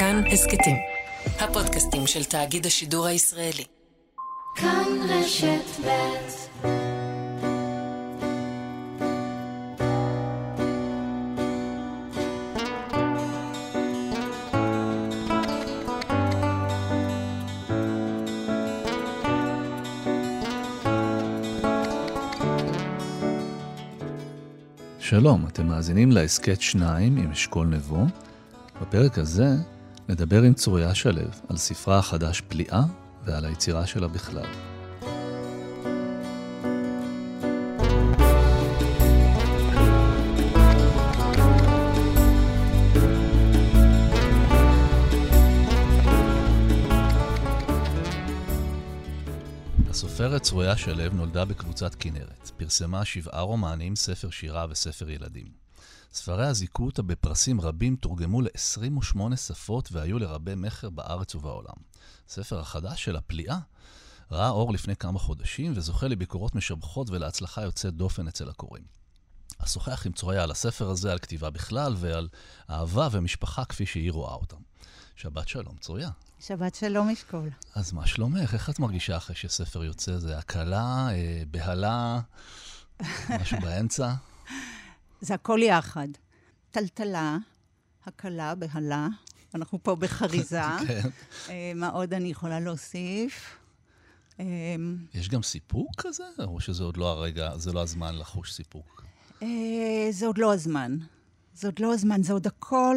כאן הסכתים. הפודקאסטים של תאגיד השידור הישראלי. כאן רשת ב' שלום, אתם מאזינים להסכת שניים עם אשכול נבו. בפרק הזה נדבר עם צוריה שלו על ספרה החדש פליאה ועל היצירה שלה בכלל. הסופרת צרויה שלו נולדה בקבוצת כנרת. פרסמה שבעה רומנים, ספר שירה וספר ילדים. ספריה זיכו אותה בפרסים רבים, תורגמו ל-28 שפות והיו לרבי מכר בארץ ובעולם. הספר החדש של הפליאה ראה אור לפני כמה חודשים וזוכה לביקורות משבחות ולהצלחה יוצאת דופן אצל הקוראים. אשוחח עם צרויה על הספר הזה, על כתיבה בכלל ועל אהבה ומשפחה כפי שהיא רואה אותם. שבת שלום, צרויה. שבת שלום, אשכול. אז מה שלומך? איך את מרגישה אחרי שספר יוצא? זה הקלה, אה, בהלה, משהו באמצע? זה הכל יחד. טלטלה, הקלה, בהלה, אנחנו פה בחריזה. כן. אה, מה עוד אני יכולה להוסיף? אה, יש גם סיפוק כזה? או שזה עוד לא הרגע, זה לא הזמן לחוש סיפוק? אה, זה עוד לא הזמן. זה עוד לא הזמן, זה עוד הכל,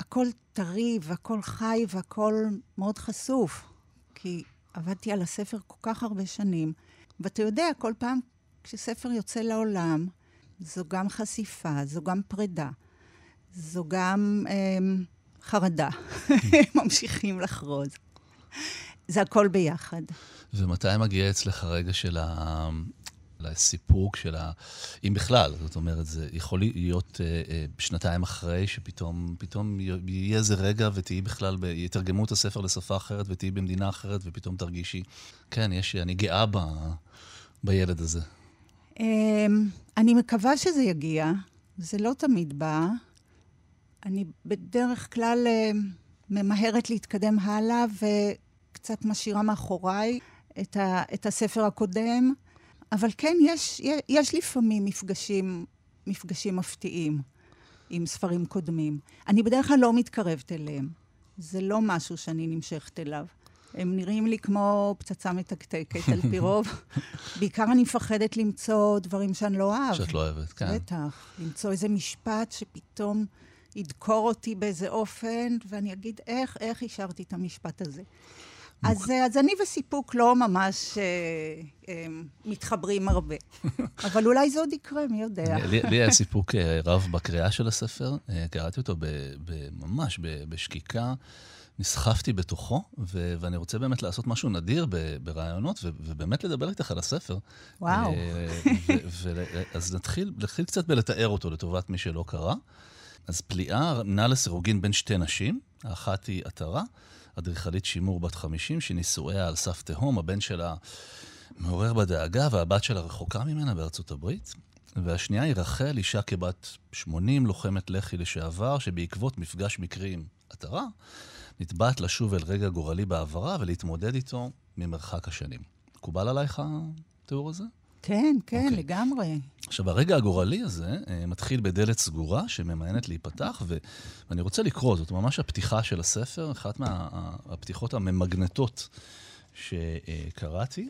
הכל טרי והכל חי והכל מאוד חשוף. כי עבדתי על הספר כל כך הרבה שנים, ואתה יודע, כל פעם כשספר יוצא לעולם, זו גם חשיפה, זו גם פרידה, זו גם אה, חרדה. ממשיכים לחרוז. זה הכל ביחד. ומתי מגיע אצלך הרגע של ה... לסיפוק של ה... אם בכלל, זאת אומרת, זה יכול להיות אה, אה, שנתיים אחרי, שפתאום פתאום יהיה איזה רגע ותהיי בכלל, ב... יתרגמו את הספר לשפה אחרת ותהיי במדינה אחרת, ופתאום תרגישי, כן, יש, אני גאה ב... בילד הזה. אמ, אני מקווה שזה יגיע, זה לא תמיד בא. אני בדרך כלל אה, ממהרת להתקדם הלאה וקצת משאירה מאחוריי את, ה, את הספר הקודם, אבל כן, יש, יש לפעמים מפגשים, מפגשים מפתיעים עם ספרים קודמים. אני בדרך כלל לא מתקרבת אליהם. זה לא משהו שאני נמשכת אליו. הם נראים לי כמו פצצה מתקתקת על פי רוב. בעיקר אני מפחדת למצוא דברים שאני לא אוהב. שאת לא אוהבת, כן. בטח. למצוא איזה משפט שפתאום ידקור אותי באיזה אופן, ואני אגיד, איך, איך השארתי את המשפט הזה? אז, אז אני וסיפוק לא ממש אה, אה, מתחברים הרבה. אבל אולי זה עוד יקרה, מי יודע. לי, לי היה סיפוק אה, רב בקריאה של הספר. אה, קראתי אותו ב, ב, ממש ב, בשקיקה. נסחפתי בתוכו, ו- ואני רוצה באמת לעשות משהו נדיר ב- ברעיונות, ו- ובאמת לדבר איתך על הספר. וואו. ו- ו- אז נתחיל, נתחיל קצת בלתאר אותו לטובת מי שלא קרא. אז פליאה נעה לסירוגין בין שתי נשים, האחת היא עטרה, אדריכלית שימור בת 50, שנישואיה על סף תהום, הבן שלה מעורר בדאגה, והבת שלה רחוקה ממנה בארצות הברית. והשנייה היא רחל, אישה כבת 80, לוחמת לח"י לשעבר, שבעקבות מפגש מקרי עם עטרה, נתבעת לשוב אל רגע גורלי בעברה ולהתמודד איתו ממרחק השנים. מקובל עלייך התיאור הזה? כן, כן, okay. אוקיי. לגמרי. עכשיו, הרגע הגורלי הזה אה, מתחיל בדלת סגורה שממיינת להיפתח, ו... ואני רוצה לקרוא, זאת ממש הפתיחה של הספר, אחת מהפתיחות הממגנטות שקראתי.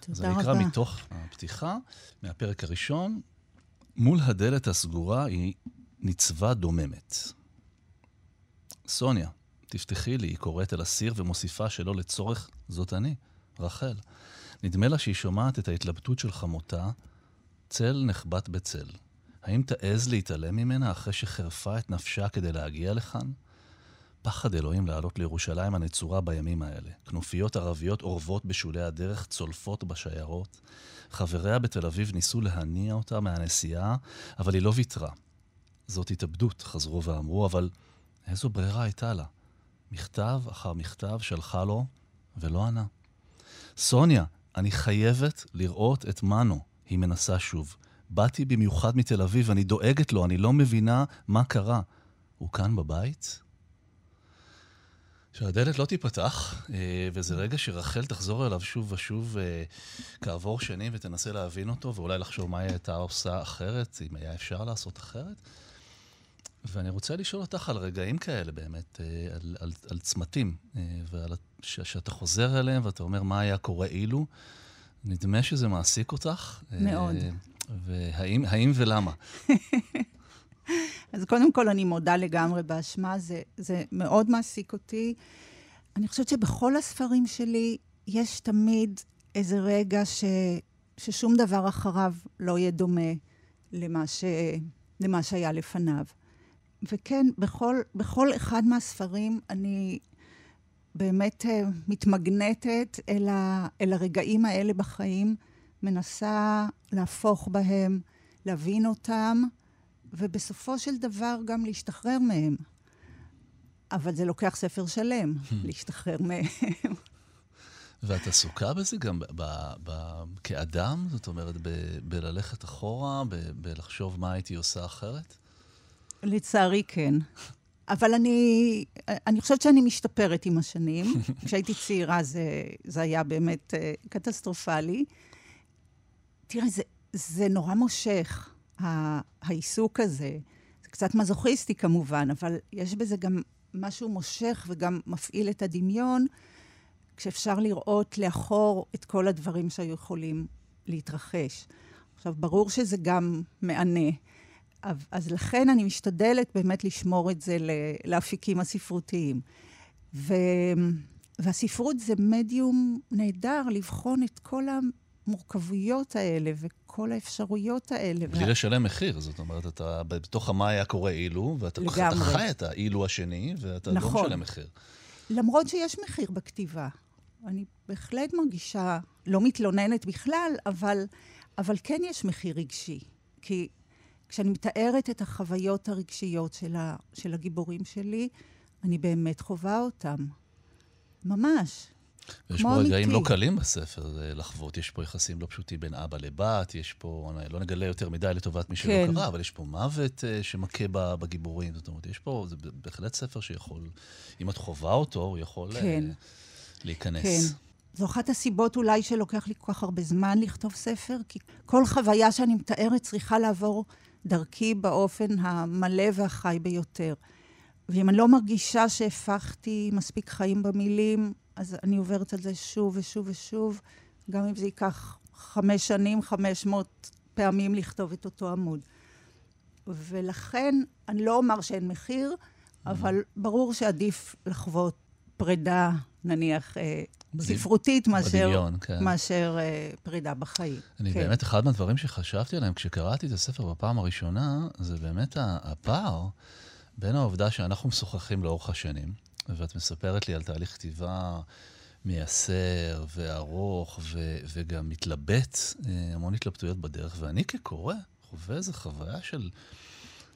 תודה אז אני רבה. אקרא מתוך הפתיחה, מהפרק הראשון. מול הדלת הסגורה היא ניצבה דוממת. סוניה, תפתחי לי, היא קוראת אל הסיר ומוסיפה שלא לצורך, זאת אני, רחל. נדמה לה שהיא שומעת את ההתלבטות של חמותה, צל נחבט בצל. האם תעז להתעלם ממנה אחרי שחירפה את נפשה כדי להגיע לכאן? פחד אלוהים לעלות לירושלים הנצורה בימים האלה. כנופיות ערביות אורבות בשולי הדרך, צולפות בשיירות. חבריה בתל אביב ניסו להניע אותה מהנסיעה, אבל היא לא ויתרה. זאת התאבדות, חזרו ואמרו, אבל איזו ברירה הייתה לה? מכתב אחר מכתב שלחה לו, ולא ענה. סוניה, אני חייבת לראות את מנו, היא מנסה שוב. באתי במיוחד מתל אביב, אני דואגת לו, אני לא מבינה מה קרה. הוא כאן בבית? שהדלת לא תיפתח, אה, וזה רגע שרחל תחזור אליו שוב ושוב אה, כעבור שנים ותנסה להבין אותו, ואולי לחשוב מה היא הייתה עושה אחרת, אם היה אפשר לעשות אחרת. ואני רוצה לשאול אותך על רגעים כאלה באמת, אה, על, על, על צמתים, ועל ש, שאתה חוזר אליהם ואתה אומר מה היה קורה אילו. נדמה שזה מעסיק אותך. מאוד. והאם ולמה? אז קודם כל, אני מודה לגמרי באשמה, זה, זה מאוד מעסיק אותי. אני חושבת שבכל הספרים שלי יש תמיד איזה רגע ש, ששום דבר אחריו לא יהיה דומה למה, ש, למה שהיה לפניו. וכן, בכל, בכל אחד מהספרים אני באמת uh, מתמגנטת אל, ה, אל הרגעים האלה בחיים, מנסה להפוך בהם, להבין אותם, ובסופו של דבר גם להשתחרר מהם. אבל זה לוקח ספר שלם, להשתחרר מהם. ואת עסוקה בזה גם ב- ב- ב- כאדם? זאת אומרת, ב- בללכת אחורה, ב- בלחשוב מה הייתי עושה אחרת? לצערי כן. אבל אני, אני חושבת שאני משתפרת עם השנים. כשהייתי צעירה זה, זה היה באמת uh, קטסטרופלי. תראה, זה, זה נורא מושך. העיסוק הזה. זה קצת מזוכיסטי כמובן, אבל יש בזה גם משהו מושך וגם מפעיל את הדמיון, כשאפשר לראות לאחור את כל הדברים שהיו יכולים להתרחש. עכשיו, ברור שזה גם מענה. אז לכן אני משתדלת באמת לשמור את זה לאפיקים הספרותיים. ו... והספרות זה מדיום נהדר לבחון את כל המורכבויות האלה וכל האפשרויות האלה. בלי וה... לשלם מחיר, זאת אומרת, אתה בתוך מה היה קורה אילו, ואתה חי את האילו השני, ואתה לא נכון. לא משלם מחיר. למרות שיש מחיר בכתיבה. אני בהחלט מרגישה, לא מתלוננת בכלל, אבל, אבל כן יש מחיר רגשי. כי כשאני מתארת את החוויות הרגשיות של, ה, של הגיבורים שלי, אני באמת חווה אותם. ממש. יש פה רגעים לא קלים בספר לחוות, יש פה יחסים לא פשוטים בין אבא לבת, יש פה, לא נגלה יותר מדי לטובת מי שלא כן. קרא, אבל יש פה מוות uh, שמכה בגיבורים. זאת אומרת, יש פה, זה בהחלט ספר שיכול, אם את חווה אותו, הוא יכול אה, כן. להיכנס. כן. זו אחת הסיבות אולי שלוקח לי כל כך הרבה זמן לכתוב ספר, כי כל חוויה שאני מתארת צריכה לעבור דרכי באופן המלא והחי ביותר. ואם אני לא מרגישה שהפכתי מספיק חיים במילים, אז אני עוברת על זה שוב ושוב ושוב, גם אם זה ייקח חמש שנים, חמש מאות פעמים לכתוב את אותו עמוד. ולכן, אני לא אומר שאין מחיר, אבל ברור שעדיף לחוות פרידה, נניח, אה, ספרותית, מאשר, בדמיון, כן. מאשר אה, פרידה בחיים. אני כן. באמת, אחד מהדברים שחשבתי עליהם כשקראתי את הספר בפעם הראשונה, זה באמת הפער בין העובדה שאנחנו משוחחים לאורך השנים, ואת מספרת לי על תהליך כתיבה מייסר וארוך, ו- וגם מתלבט, אה, המון התלבטויות בדרך, ואני כקורא חווה איזו חוויה של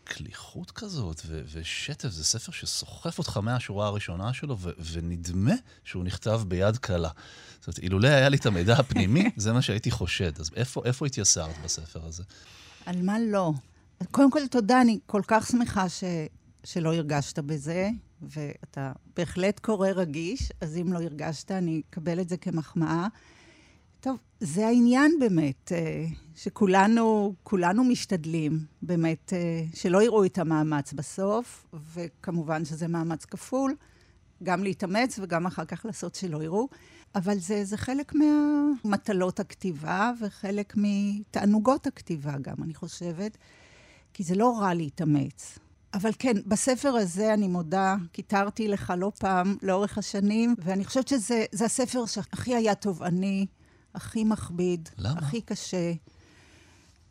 קליחות כזאת ו- ושטף. זה ספר שסוחף אותך מהשורה הראשונה שלו, ו- ונדמה שהוא נכתב ביד קלה. זאת אומרת, אילולא היה לי את המידע הפנימי, זה מה שהייתי חושד. אז איפה, איפה התייסרת בספר הזה? על מה לא? קודם כל, תודה, אני כל כך שמחה ש... שלא הרגשת בזה. ואתה בהחלט קורא רגיש, אז אם לא הרגשת, אני אקבל את זה כמחמאה. טוב, זה העניין באמת, אה, שכולנו כולנו משתדלים באמת אה, שלא יראו את המאמץ בסוף, וכמובן שזה מאמץ כפול, גם להתאמץ וגם אחר כך לעשות שלא יראו, אבל זה, זה חלק מהמטלות הכתיבה וחלק מתענוגות הכתיבה גם, אני חושבת, כי זה לא רע להתאמץ. אבל כן, בספר הזה, אני מודה, קיטרתי לך לא פעם לאורך השנים, ואני חושבת שזה הספר שהכי היה תובעני, הכי מכביד, למה? הכי קשה.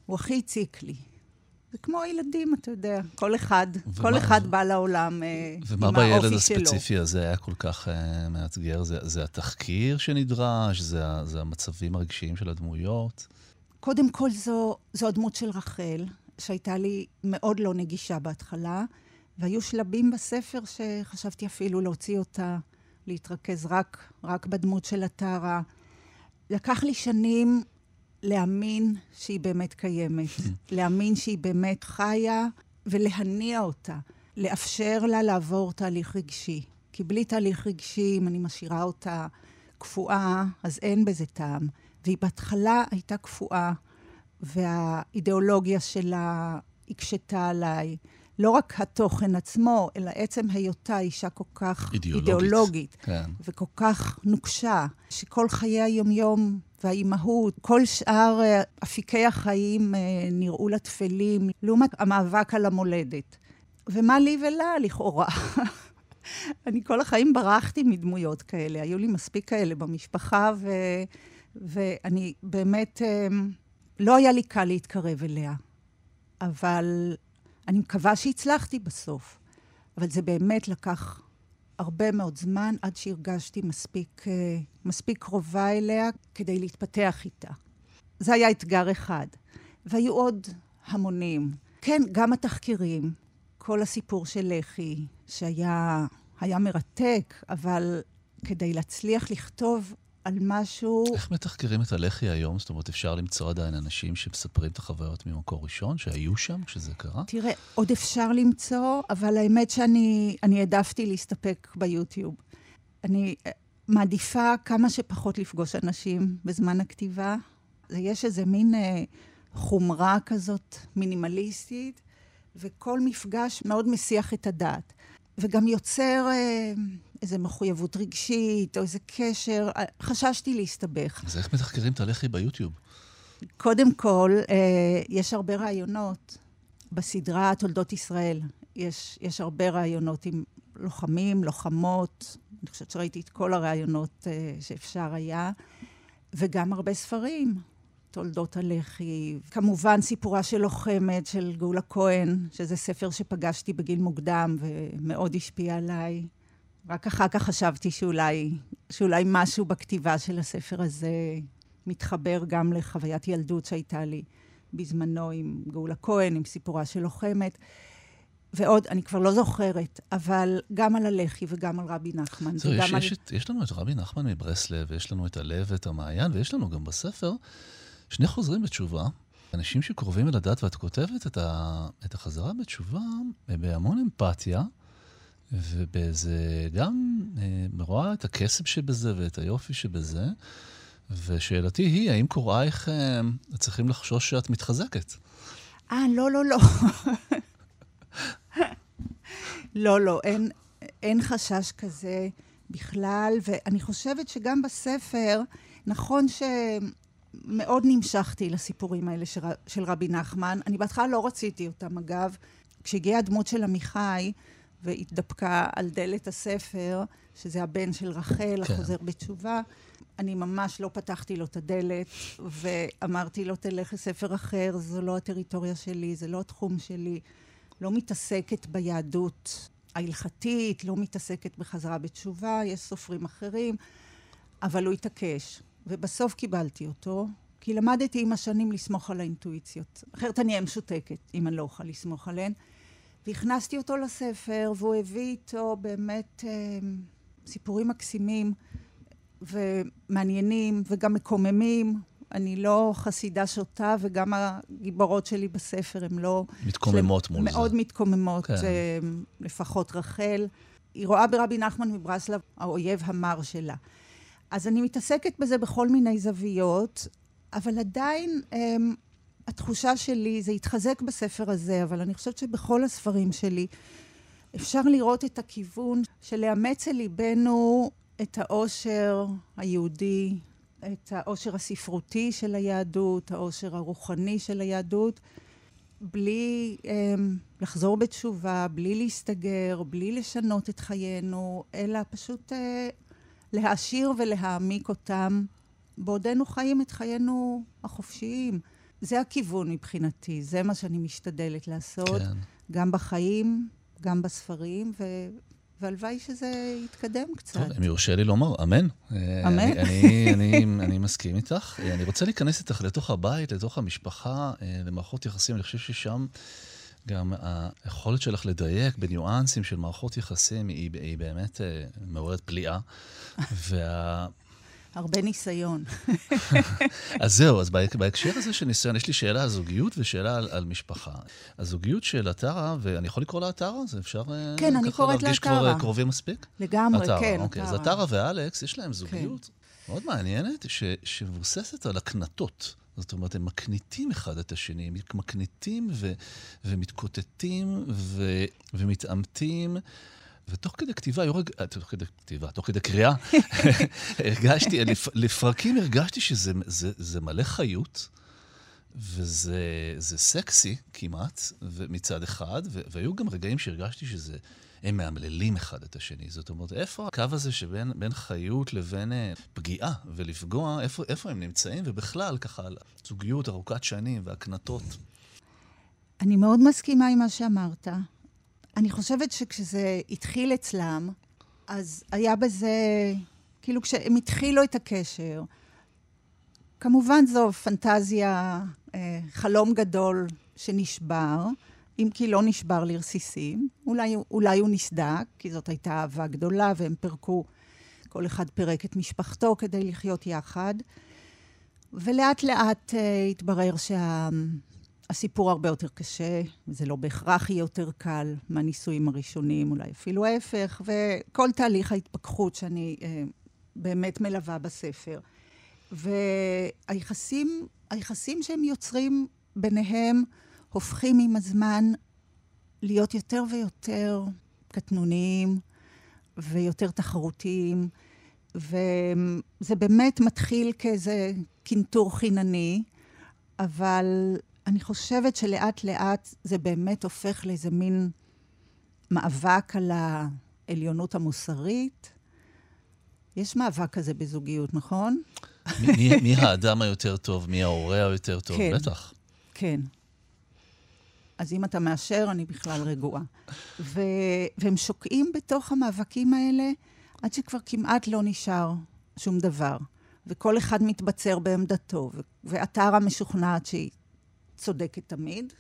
הוא הכי הציק לי. זה כמו הילדים, אתה יודע, כל אחד, ומה, כל אחד ו... בא לעולם uh, עם האופי שלו. ומה בילד הספציפי הזה היה כל כך uh, מאתגר? זה, זה התחקיר שנדרש? זה, זה המצבים הרגשיים של הדמויות? קודם כל, זו, זו הדמות של רחל, שהייתה לי מאוד לא נגישה בהתחלה, והיו שלבים בספר שחשבתי אפילו להוציא אותה, להתרכז רק, רק בדמות של הטרה. לקח לי שנים להאמין שהיא באמת קיימת, להאמין שהיא באמת חיה ולהניע אותה, לאפשר לה לעבור תהליך רגשי. כי בלי תהליך רגשי, אם אני משאירה אותה קפואה, אז אין בזה טעם. והיא בהתחלה הייתה קפואה, והאידיאולוגיה שלה הקשתה עליי. לא רק התוכן עצמו, אלא עצם היותה אישה כל כך אידיאולוגית. אידיאולוגית כן. וכל כך נוקשה, שכל חיי היומיום והאימהות, כל שאר אה, אפיקי החיים אה, נראו לה טפלים, לעומת המאבק על המולדת. ומה לי ולה, לכאורה? אני כל החיים ברחתי מדמויות כאלה, היו לי מספיק כאלה במשפחה, ו... ואני באמת, אה, לא היה לי קל להתקרב אליה. אבל אני מקווה שהצלחתי בסוף. אבל זה באמת לקח הרבה מאוד זמן עד שהרגשתי מספיק, אה, מספיק קרובה אליה כדי להתפתח איתה. זה היה אתגר אחד. והיו עוד המונים. כן, גם התחקירים, כל הסיפור של לח"י, שהיה היה מרתק, אבל כדי להצליח לכתוב על משהו... איך מתחקרים את הלח"י היום? זאת אומרת, אפשר למצוא עדיין אנשים שמספרים את החוויות ממקור ראשון, שהיו שם כשזה קרה? תראה, עוד אפשר למצוא, אבל האמת שאני אני העדפתי להסתפק ביוטיוב. אני אה, מעדיפה כמה שפחות לפגוש אנשים בזמן הכתיבה. יש איזה מין אה, חומרה כזאת מינימליסטית, וכל מפגש מאוד מסיח את הדעת. וגם יוצר אה, איזו מחויבות רגשית, או איזה קשר. אה, חששתי להסתבך. אז איך מתחקרים את הלח"י ביוטיוב? קודם כל, אה, יש הרבה רעיונות בסדרה תולדות ישראל. יש, יש הרבה רעיונות עם לוחמים, לוחמות. אני חושבת שראיתי את כל הרעיונות אה, שאפשר היה. וגם הרבה ספרים, תולדות הלח"י. כמובן, סיפורה של לוחמת, של גאולה כהן, שזה ספר שפגשתי בגיל מוקדם ומאוד השפיע עליי. רק אחר כך חשבתי שאולי, שאולי משהו בכתיבה של הספר הזה מתחבר גם לחוויית ילדות שהייתה לי בזמנו עם גאולה כהן, עם סיפורה של לוחמת. ועוד, אני כבר לא זוכרת, אבל גם על הלח"י וגם על רבי נחמן. זהו, יש, על... יש, יש לנו את רבי נחמן מברסלב, ויש לנו את הלב ואת המעיין, ויש לנו גם בספר שני חוזרים בתשובה. אנשים שקרובים אל הדת, ואת כותבת את, ה, את החזרה בתשובה בהמון אמפתיה, ובאיזה, גם אה, רואה את הקסם שבזה ואת היופי שבזה. ושאלתי היא, האם קורייך אה, צריכים לחשוש שאת מתחזקת? אה, לא, לא, לא. לא, לא, אין, אין חשש כזה בכלל, ואני חושבת שגם בספר, נכון שמאוד נמשכתי לסיפורים האלה של, של רבי נחמן. אני בהתחלה לא רציתי אותם, אגב. כשהגיעה הדמות של עמיחי והתדפקה על דלת הספר, שזה הבן של רחל, כן. החוזר בתשובה, אני ממש לא פתחתי לו את הדלת, ואמרתי לו, תלך לספר אחר, זו לא הטריטוריה שלי, זה לא התחום שלי. לא מתעסקת ביהדות ההלכתית, לא מתעסקת בחזרה בתשובה, יש סופרים אחרים, אבל הוא התעקש. ובסוף קיבלתי אותו, כי למדתי עם השנים לסמוך על האינטואיציות. אחרת אני אהיה משותקת, אם אני לא אוכל לסמוך עליהן. והכנסתי אותו לספר, והוא הביא איתו באמת אה, סיפורים מקסימים ומעניינים וגם מקוממים. אני לא חסידה שוטה, וגם הגיבורות שלי בספר הן לא... מתקוממות מול מאוד זה. מאוד מתקוממות, כן. לפחות רחל. היא רואה ברבי נחמן מברסלב האויב המר שלה. אז אני מתעסקת בזה בכל מיני זוויות, אבל עדיין הם, התחושה שלי, זה התחזק בספר הזה, אבל אני חושבת שבכל הספרים שלי אפשר לראות את הכיוון של לאמץ אל ליבנו את העושר היהודי, את העושר הספרותי של היהדות, העושר הרוחני של היהדות, בלי אה, לחזור בתשובה, בלי להסתגר, בלי לשנות את חיינו, אלא פשוט אה, להעשיר ולהעמיק אותם בעודנו חיים את חיינו החופשיים. זה הכיוון מבחינתי, זה מה שאני משתדלת לעשות, כן. גם בחיים, גם בספרים, ו... והלוואי שזה יתקדם קצת. טוב, אם יורשה לי לומר, אמן. אמן. אני, אני, אני, אני מסכים איתך. אני רוצה להיכנס איתך לתוך הבית, לתוך המשפחה, למערכות יחסים. אני חושב ששם גם היכולת שלך לדייק בניואנסים של מערכות יחסים היא, היא באמת מעוררת פליאה. וה... הרבה ניסיון. אז זהו, אז בהקשר הזה של ניסיון, יש לי שאלה על זוגיות ושאלה על, על משפחה. הזוגיות של עטרה, ואני יכול לקרוא לה עטרה? זה אפשר אה, כן, אני קוראת לה להרגיש כבר עטרה. קרובים מספיק? לגמרי, עטרה, כן, אוקיי. אז עטרה. עטרה ואלכס, יש להם זוגיות מאוד מעניינת, ש, שמבוססת על הקנטות. זאת אומרת, הם מקניטים אחד את השני, הם מקניטים ו, ומתקוטטים ו, ומתעמתים. ותוך כדי כתיבה, יורג, אה, תוך כדי כתיבה, תוך כדי קריאה, הרגשתי, לפ, לפרקים הרגשתי שזה זה, זה מלא חיות, וזה זה סקסי כמעט, מצד אחד, ו, והיו גם רגעים שהרגשתי שזה, הם מאמללים אחד את השני. זאת אומרת, איפה הקו הזה שבין בין חיות לבין uh, פגיעה ולפגוע, איפה, איפה הם נמצאים, ובכלל, ככה, על זוגיות ארוכת שנים והקנטות. אני מאוד מסכימה עם מה שאמרת. אני חושבת שכשזה התחיל אצלם, אז היה בזה, כאילו כשהם התחילו את הקשר, כמובן זו פנטזיה, אה, חלום גדול שנשבר, אם כי לא נשבר לרסיסים. אולי, אולי הוא נסדק, כי זאת הייתה אהבה גדולה, והם פירקו, כל אחד פירק את משפחתו כדי לחיות יחד. ולאט לאט אה, התברר שה... הסיפור הרבה יותר קשה, וזה לא בהכרח יהיה יותר קל מהנישואים הראשונים, אולי אפילו ההפך, וכל תהליך ההתפכחות שאני אה, באמת מלווה בספר. והיחסים, היחסים שהם יוצרים ביניהם הופכים עם הזמן להיות יותר ויותר קטנוניים ויותר תחרותיים, וזה באמת מתחיל כאיזה קינטור חינני, אבל אני חושבת שלאט לאט זה באמת הופך לאיזה מין מאבק על העליונות המוסרית. יש מאבק כזה בזוגיות, נכון? מי, מי, האדם היותר טוב? מי ההורה היותר טוב? כן. בטח. כן. אז אם אתה מאשר, אני בכלל רגועה. ו... והם שוקעים בתוך המאבקים האלה עד שכבר כמעט לא נשאר שום דבר. וכל אחד מתבצר בעמדתו, ו... ועטרה משוכנעת שהיא צודקת תמיד,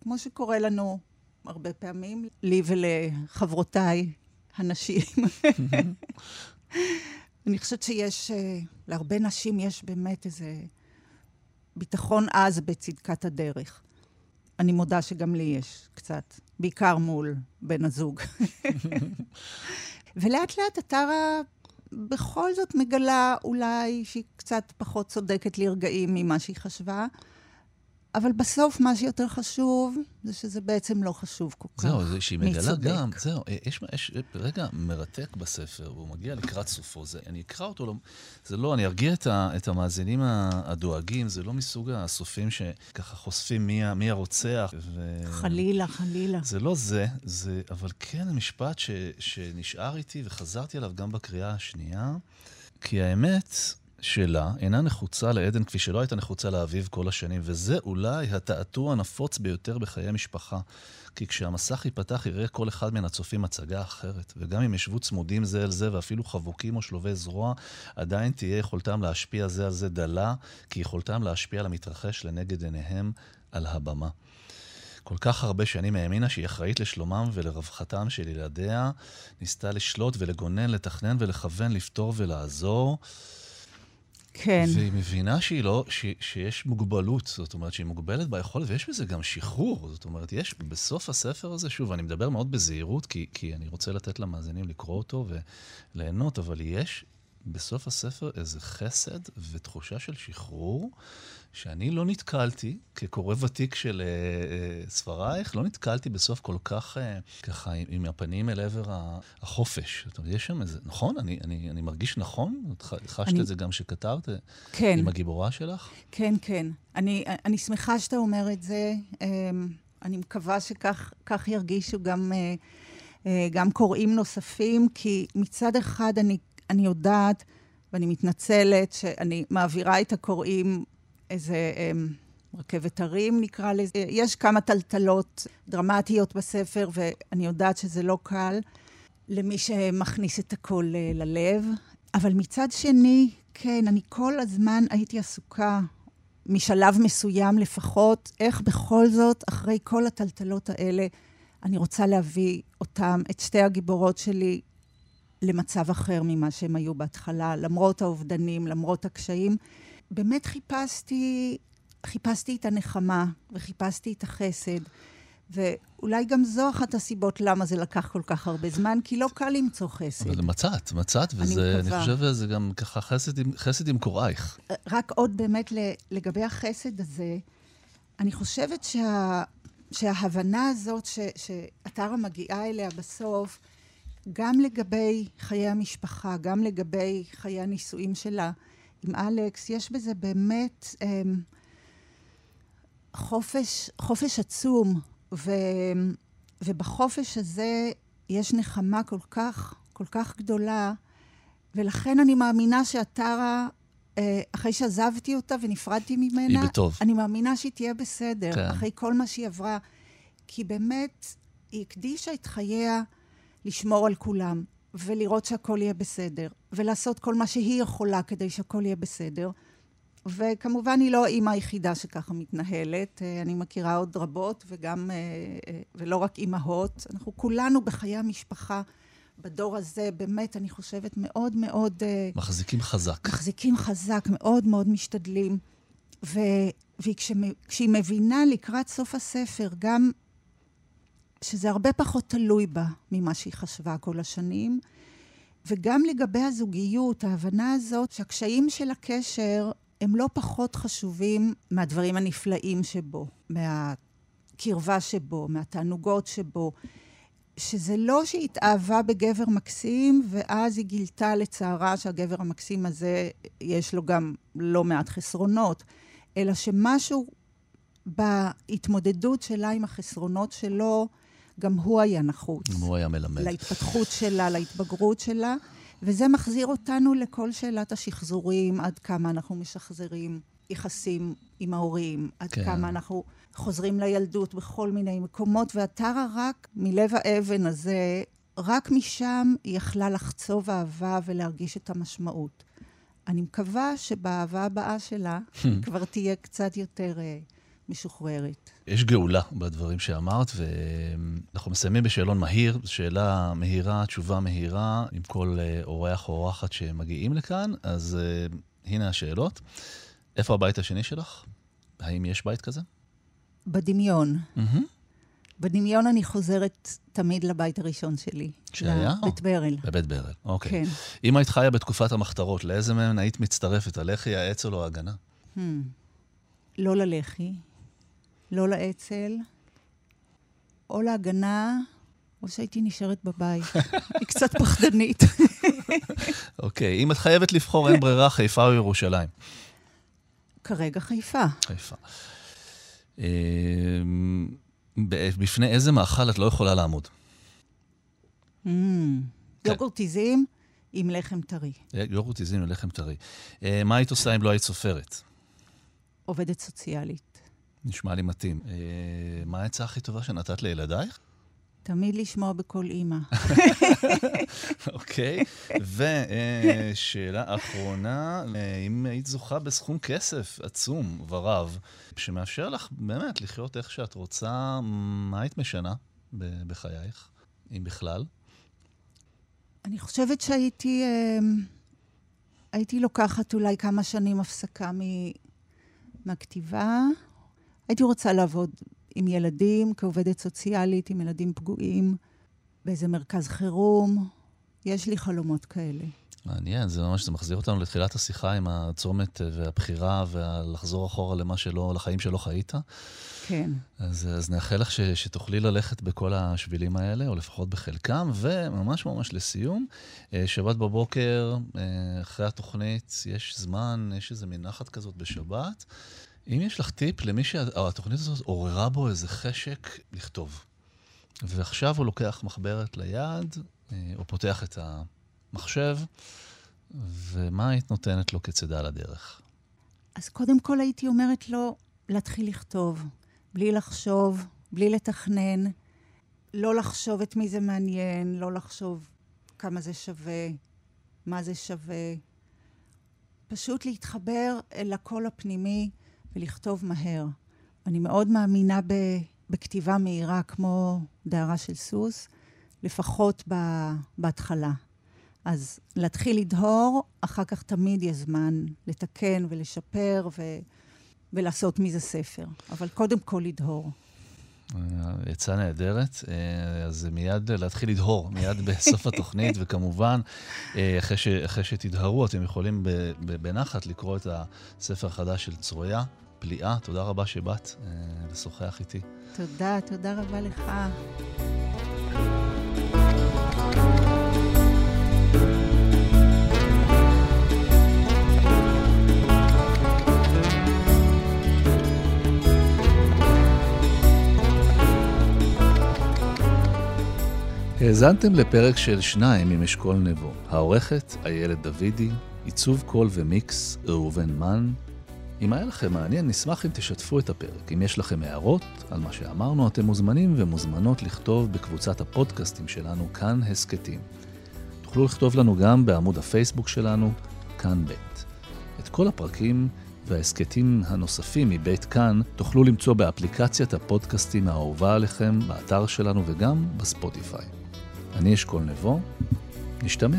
כמו שקורה לנו הרבה פעמים, לי ולחברותיי הנשים. אני חושבת שיש, אה, להרבה נשים יש באמת איזה ביטחון עז בצדקת הדרך. אני מודה שגם לי יש קצת, בעיקר מול בן הזוג. ולאט לאט עטרה בכל זאת מגלה אולי שהיא קצת פחות צודקת לרגעים ממה שהיא חשבה, אבל בסוף מה שיותר חשוב זה שזה בעצם לא חשוב כל כך. זהו, זה שהיא מגלה. גם, זהו, אה, יש, יש רגע מרתק בספר, והוא מגיע לקראת סופו. זה, אני אקרא אותו, לא, זה לא, אני ארגיע את, ה, את המאזינים הדואגים, זה לא מסוג הסופים שככה חושפים מי, מי הרוצח. ו... חלילה, חלילה. זה לא זה, זה, אבל כן משפט ש, שנשאר איתי וחזרתי עליו גם בקריאה השנייה, כי האמת שלה אינה נחוצה לעדן כפי שלא הייתה נחוצה לאביב כל השנים, וזה אולי התעתוע הנפוץ ביותר בחיי משפחה. כי כשהמסך ייפתח יראה כל אחד מן הצופים הצגה אחרת, וגם אם ישבו צמודים זה אל זה ואפילו חבוקים או שלובי זרוע, עדיין תהיה יכולתם להשפיע זה על זה דלה, כי יכולתם להשפיע על המתרחש לנגד עיניהם על הבמה. כל כך הרבה שנים האמינה שהיא אחראית לשלומם ולרווחתם של ילדיה, ניסתה לשלוט ולגונן, לתכנן ולכוון, לפתור ולעזור. כן. והיא מבינה שהיא לא, ש, שיש מוגבלות, זאת אומרת שהיא מוגבלת ביכולת, ויש בזה גם שחרור. זאת אומרת, יש בסוף הספר הזה, שוב, אני מדבר מאוד בזהירות, כי, כי אני רוצה לתת למאזינים לקרוא אותו וליהנות, אבל יש בסוף הספר איזה חסד ותחושה של שחרור, שאני לא נתקלתי, כקורא ותיק של uh, uh, ספרייך, לא נתקלתי בסוף כל כך, uh, ככה, עם, עם הפנים אל עבר החופש. זאת אומרת, יש שם איזה, נכון? אני, אני, אני מרגיש נכון? את חשת אני- את זה גם שכתבת? כן. עם הגיבורה שלך? כן, כן. אני, אני שמחה שאתה אומר את זה. אמ, אני מקווה שכך כך ירגישו גם, אה, אה, גם קוראים נוספים, כי מצד אחד אני, אני יודעת, ואני מתנצלת, שאני מעבירה את הקוראים איזה אמ, רכבת הרים, נקרא לזה. יש כמה טלטלות דרמטיות בספר, ואני יודעת שזה לא קל למי שמכניס את הכל אה, ללב. אבל מצד שני, כן, אני כל הזמן הייתי עסוקה, משלב מסוים לפחות, איך בכל זאת, אחרי כל הטלטלות האלה, אני רוצה להביא אותם, את שתי הגיבורות שלי, למצב אחר ממה שהם היו בהתחלה, למרות האובדנים, למרות הקשיים. באמת חיפשתי, חיפשתי את הנחמה וחיפשתי את החסד. ואולי גם זו אחת הסיבות למה זה לקח כל כך הרבה זמן, כי לא קל למצוא חסד. אבל מצאת, מצאת, וזה, אני, אני חושב שזה גם ככה חסד עם, חסד עם קורייך. רק עוד באמת לגבי החסד הזה, אני חושבת שה, שההבנה הזאת ש, שאתרה מגיעה אליה בסוף, גם לגבי חיי המשפחה, גם לגבי חיי הנישואים שלה עם אלכס, יש בזה באמת אמ, חופש, חופש עצום, ו, ובחופש הזה יש נחמה כל כך, כל כך גדולה, ולכן אני מאמינה שאתרה, אה, אחרי שעזבתי אותה ונפרדתי ממנה, היא בטוב. אני מאמינה שהיא תהיה בסדר, כן. אחרי כל מה שהיא עברה. כי באמת, היא הקדישה את חייה לשמור על כולם, ולראות שהכל יהיה בסדר, ולעשות כל מה שהיא יכולה כדי שהכל יהיה בסדר. וכמובן, היא לא האימא היחידה שככה מתנהלת. אה, אני מכירה עוד רבות, וגם, אה, אה, ולא רק אימהות. אנחנו כולנו בחיי המשפחה, בדור הזה, באמת, אני חושבת, מאוד מאוד... מחזיקים חזק. מחזיקים חזק, מאוד מאוד משתדלים. ו... וכשהיא מבינה לקראת סוף הספר, גם שזה הרבה פחות תלוי בה ממה שהיא חשבה כל השנים, וגם לגבי הזוגיות, ההבנה הזאת שהקשיים של הקשר הם לא פחות חשובים מהדברים הנפלאים שבו, מהקרבה שבו, מהתענוגות שבו. שזה לא שהיא התאהבה בגבר מקסים, ואז היא גילתה לצערה שהגבר המקסים הזה, יש לו גם לא מעט חסרונות, אלא שמשהו בהתמודדות שלה עם החסרונות שלו, גם הוא היה נחוץ. גם הוא היה מלמד. להתפתחות שלה, להתבגרות שלה. וזה מחזיר אותנו לכל שאלת השחזורים, עד כמה אנחנו משחזרים יחסים עם ההורים, עד כן. כמה אנחנו חוזרים לילדות בכל מיני מקומות, והטרה רק מלב האבן הזה, רק משם היא יכלה לחצוב אהבה ולהרגיש את המשמעות. אני מקווה שבאהבה הבאה שלה כבר תהיה קצת יותר uh, משוחררת. יש גאולה בדברים שאמרת, ואנחנו מסיימים בשאלון מהיר, שאלה מהירה, תשובה מהירה, עם כל אה, אורח או אורחת שמגיעים לכאן. אז uh, הנה השאלות. איפה הבית השני שלך? האם יש בית כזה? בדמיון. Mm-hmm. בדמיון אני חוזרת תמיד לבית הראשון שלי. שהיה? לבית ברל. בבית ברל, אוקיי. כן. אם היית חיה בתקופת המחתרות, לאיזה מהן היית מצטרפת? הלח"י, האצ"ל או ההגנה? Hmm. לא ללח"י. לא לאצ"ל, או להגנה, או שהייתי נשארת בבית. היא קצת פחדנית. אוקיי, אם את חייבת לבחור, אין ברירה, חיפה או ירושלים? כרגע חיפה. חיפה. אמ, בפני איזה מאכל את לא יכולה לעמוד? Mm, כן. יוגורט עיזים עם לחם טרי. יוגורט עיזים עם לחם טרי. אה, מה היית עושה אם לא היית סופרת? עובדת סוציאלית. נשמע לי מתאים. אה, מה העצה הכי טובה שנתת לילדייך? תמיד לשמוע בקול אימא. אוקיי, ושאלה אחרונה, אה, אם היית זוכה בסכום כסף עצום ורב, שמאפשר לך באמת לחיות איך שאת רוצה, מה היית משנה בחייך, אם בכלל? אני חושבת שהייתי... אה, הייתי לוקחת אולי כמה שנים הפסקה מהכתיבה, הייתי רוצה לעבוד עם ילדים, כעובדת סוציאלית, עם ילדים פגועים, באיזה מרכז חירום. יש לי חלומות כאלה. מעניין, זה ממש, זה מחזיר אותנו לתחילת השיחה עם הצומת והבחירה ולחזור אחורה למה שלא, לחיים שלא חיית. כן. אז, אז נאחל לך ש, שתוכלי ללכת בכל השבילים האלה, או לפחות בחלקם, וממש ממש לסיום, אה, שבת בבוקר, אה, אחרי התוכנית, יש זמן, יש איזה מין נחת כזאת בשבת. אם יש לך טיפ למי שהתוכנית הזאת עוררה בו איזה חשק לכתוב, ועכשיו הוא לוקח מחברת ליד, אה, או פותח את המחשב, ומה היית נותנת לו כצידה לדרך? אז קודם כל הייתי אומרת לו להתחיל לכתוב, בלי לחשוב, בלי לתכנן, לא לחשוב את מי זה מעניין, לא לחשוב כמה זה שווה, מה זה שווה. פשוט להתחבר אל הקול הפנימי ולכתוב מהר. אני מאוד מאמינה ב, בכתיבה מהירה כמו דהרה של סוס, לפחות ב, בהתחלה. אז להתחיל לדהור, אחר כך תמיד יש זמן לתקן ולשפר ו... ולעשות מזה ספר. אבל קודם כל לדהור. עצה נהדרת, אה, אז מיד להתחיל לדהור, מיד בסוף התוכנית, וכמובן, אה, אחרי, ש, אחרי שתדהרו, אתם יכולים בנחת לקרוא את הספר החדש של צרויה, פליאה. תודה רבה שבאת אה, לשוחח איתי. תודה, תודה רבה לך. האזנתם לפרק של שניים עם אשכול נבו. העורכת, איילת דוידי, עיצוב קול ומיקס, ראובן מן. אם היה לכם מעניין, נשמח אם תשתפו את הפרק. אם יש לכם הערות על מה שאמרנו, אתם מוזמנים ומוזמנות לכתוב בקבוצת הפודקאסטים שלנו, כאן הסכתים. תוכלו לכתוב לנו גם בעמוד הפייסבוק שלנו, כאן ב'. את כל הפרקים וההסכתים הנוספים מבית כאן תוכלו למצוא באפליקציית הפודקאסטים האהובה עליכם, באתר שלנו וגם בספוטיפיי. אני אשכול נבו, נשתמע.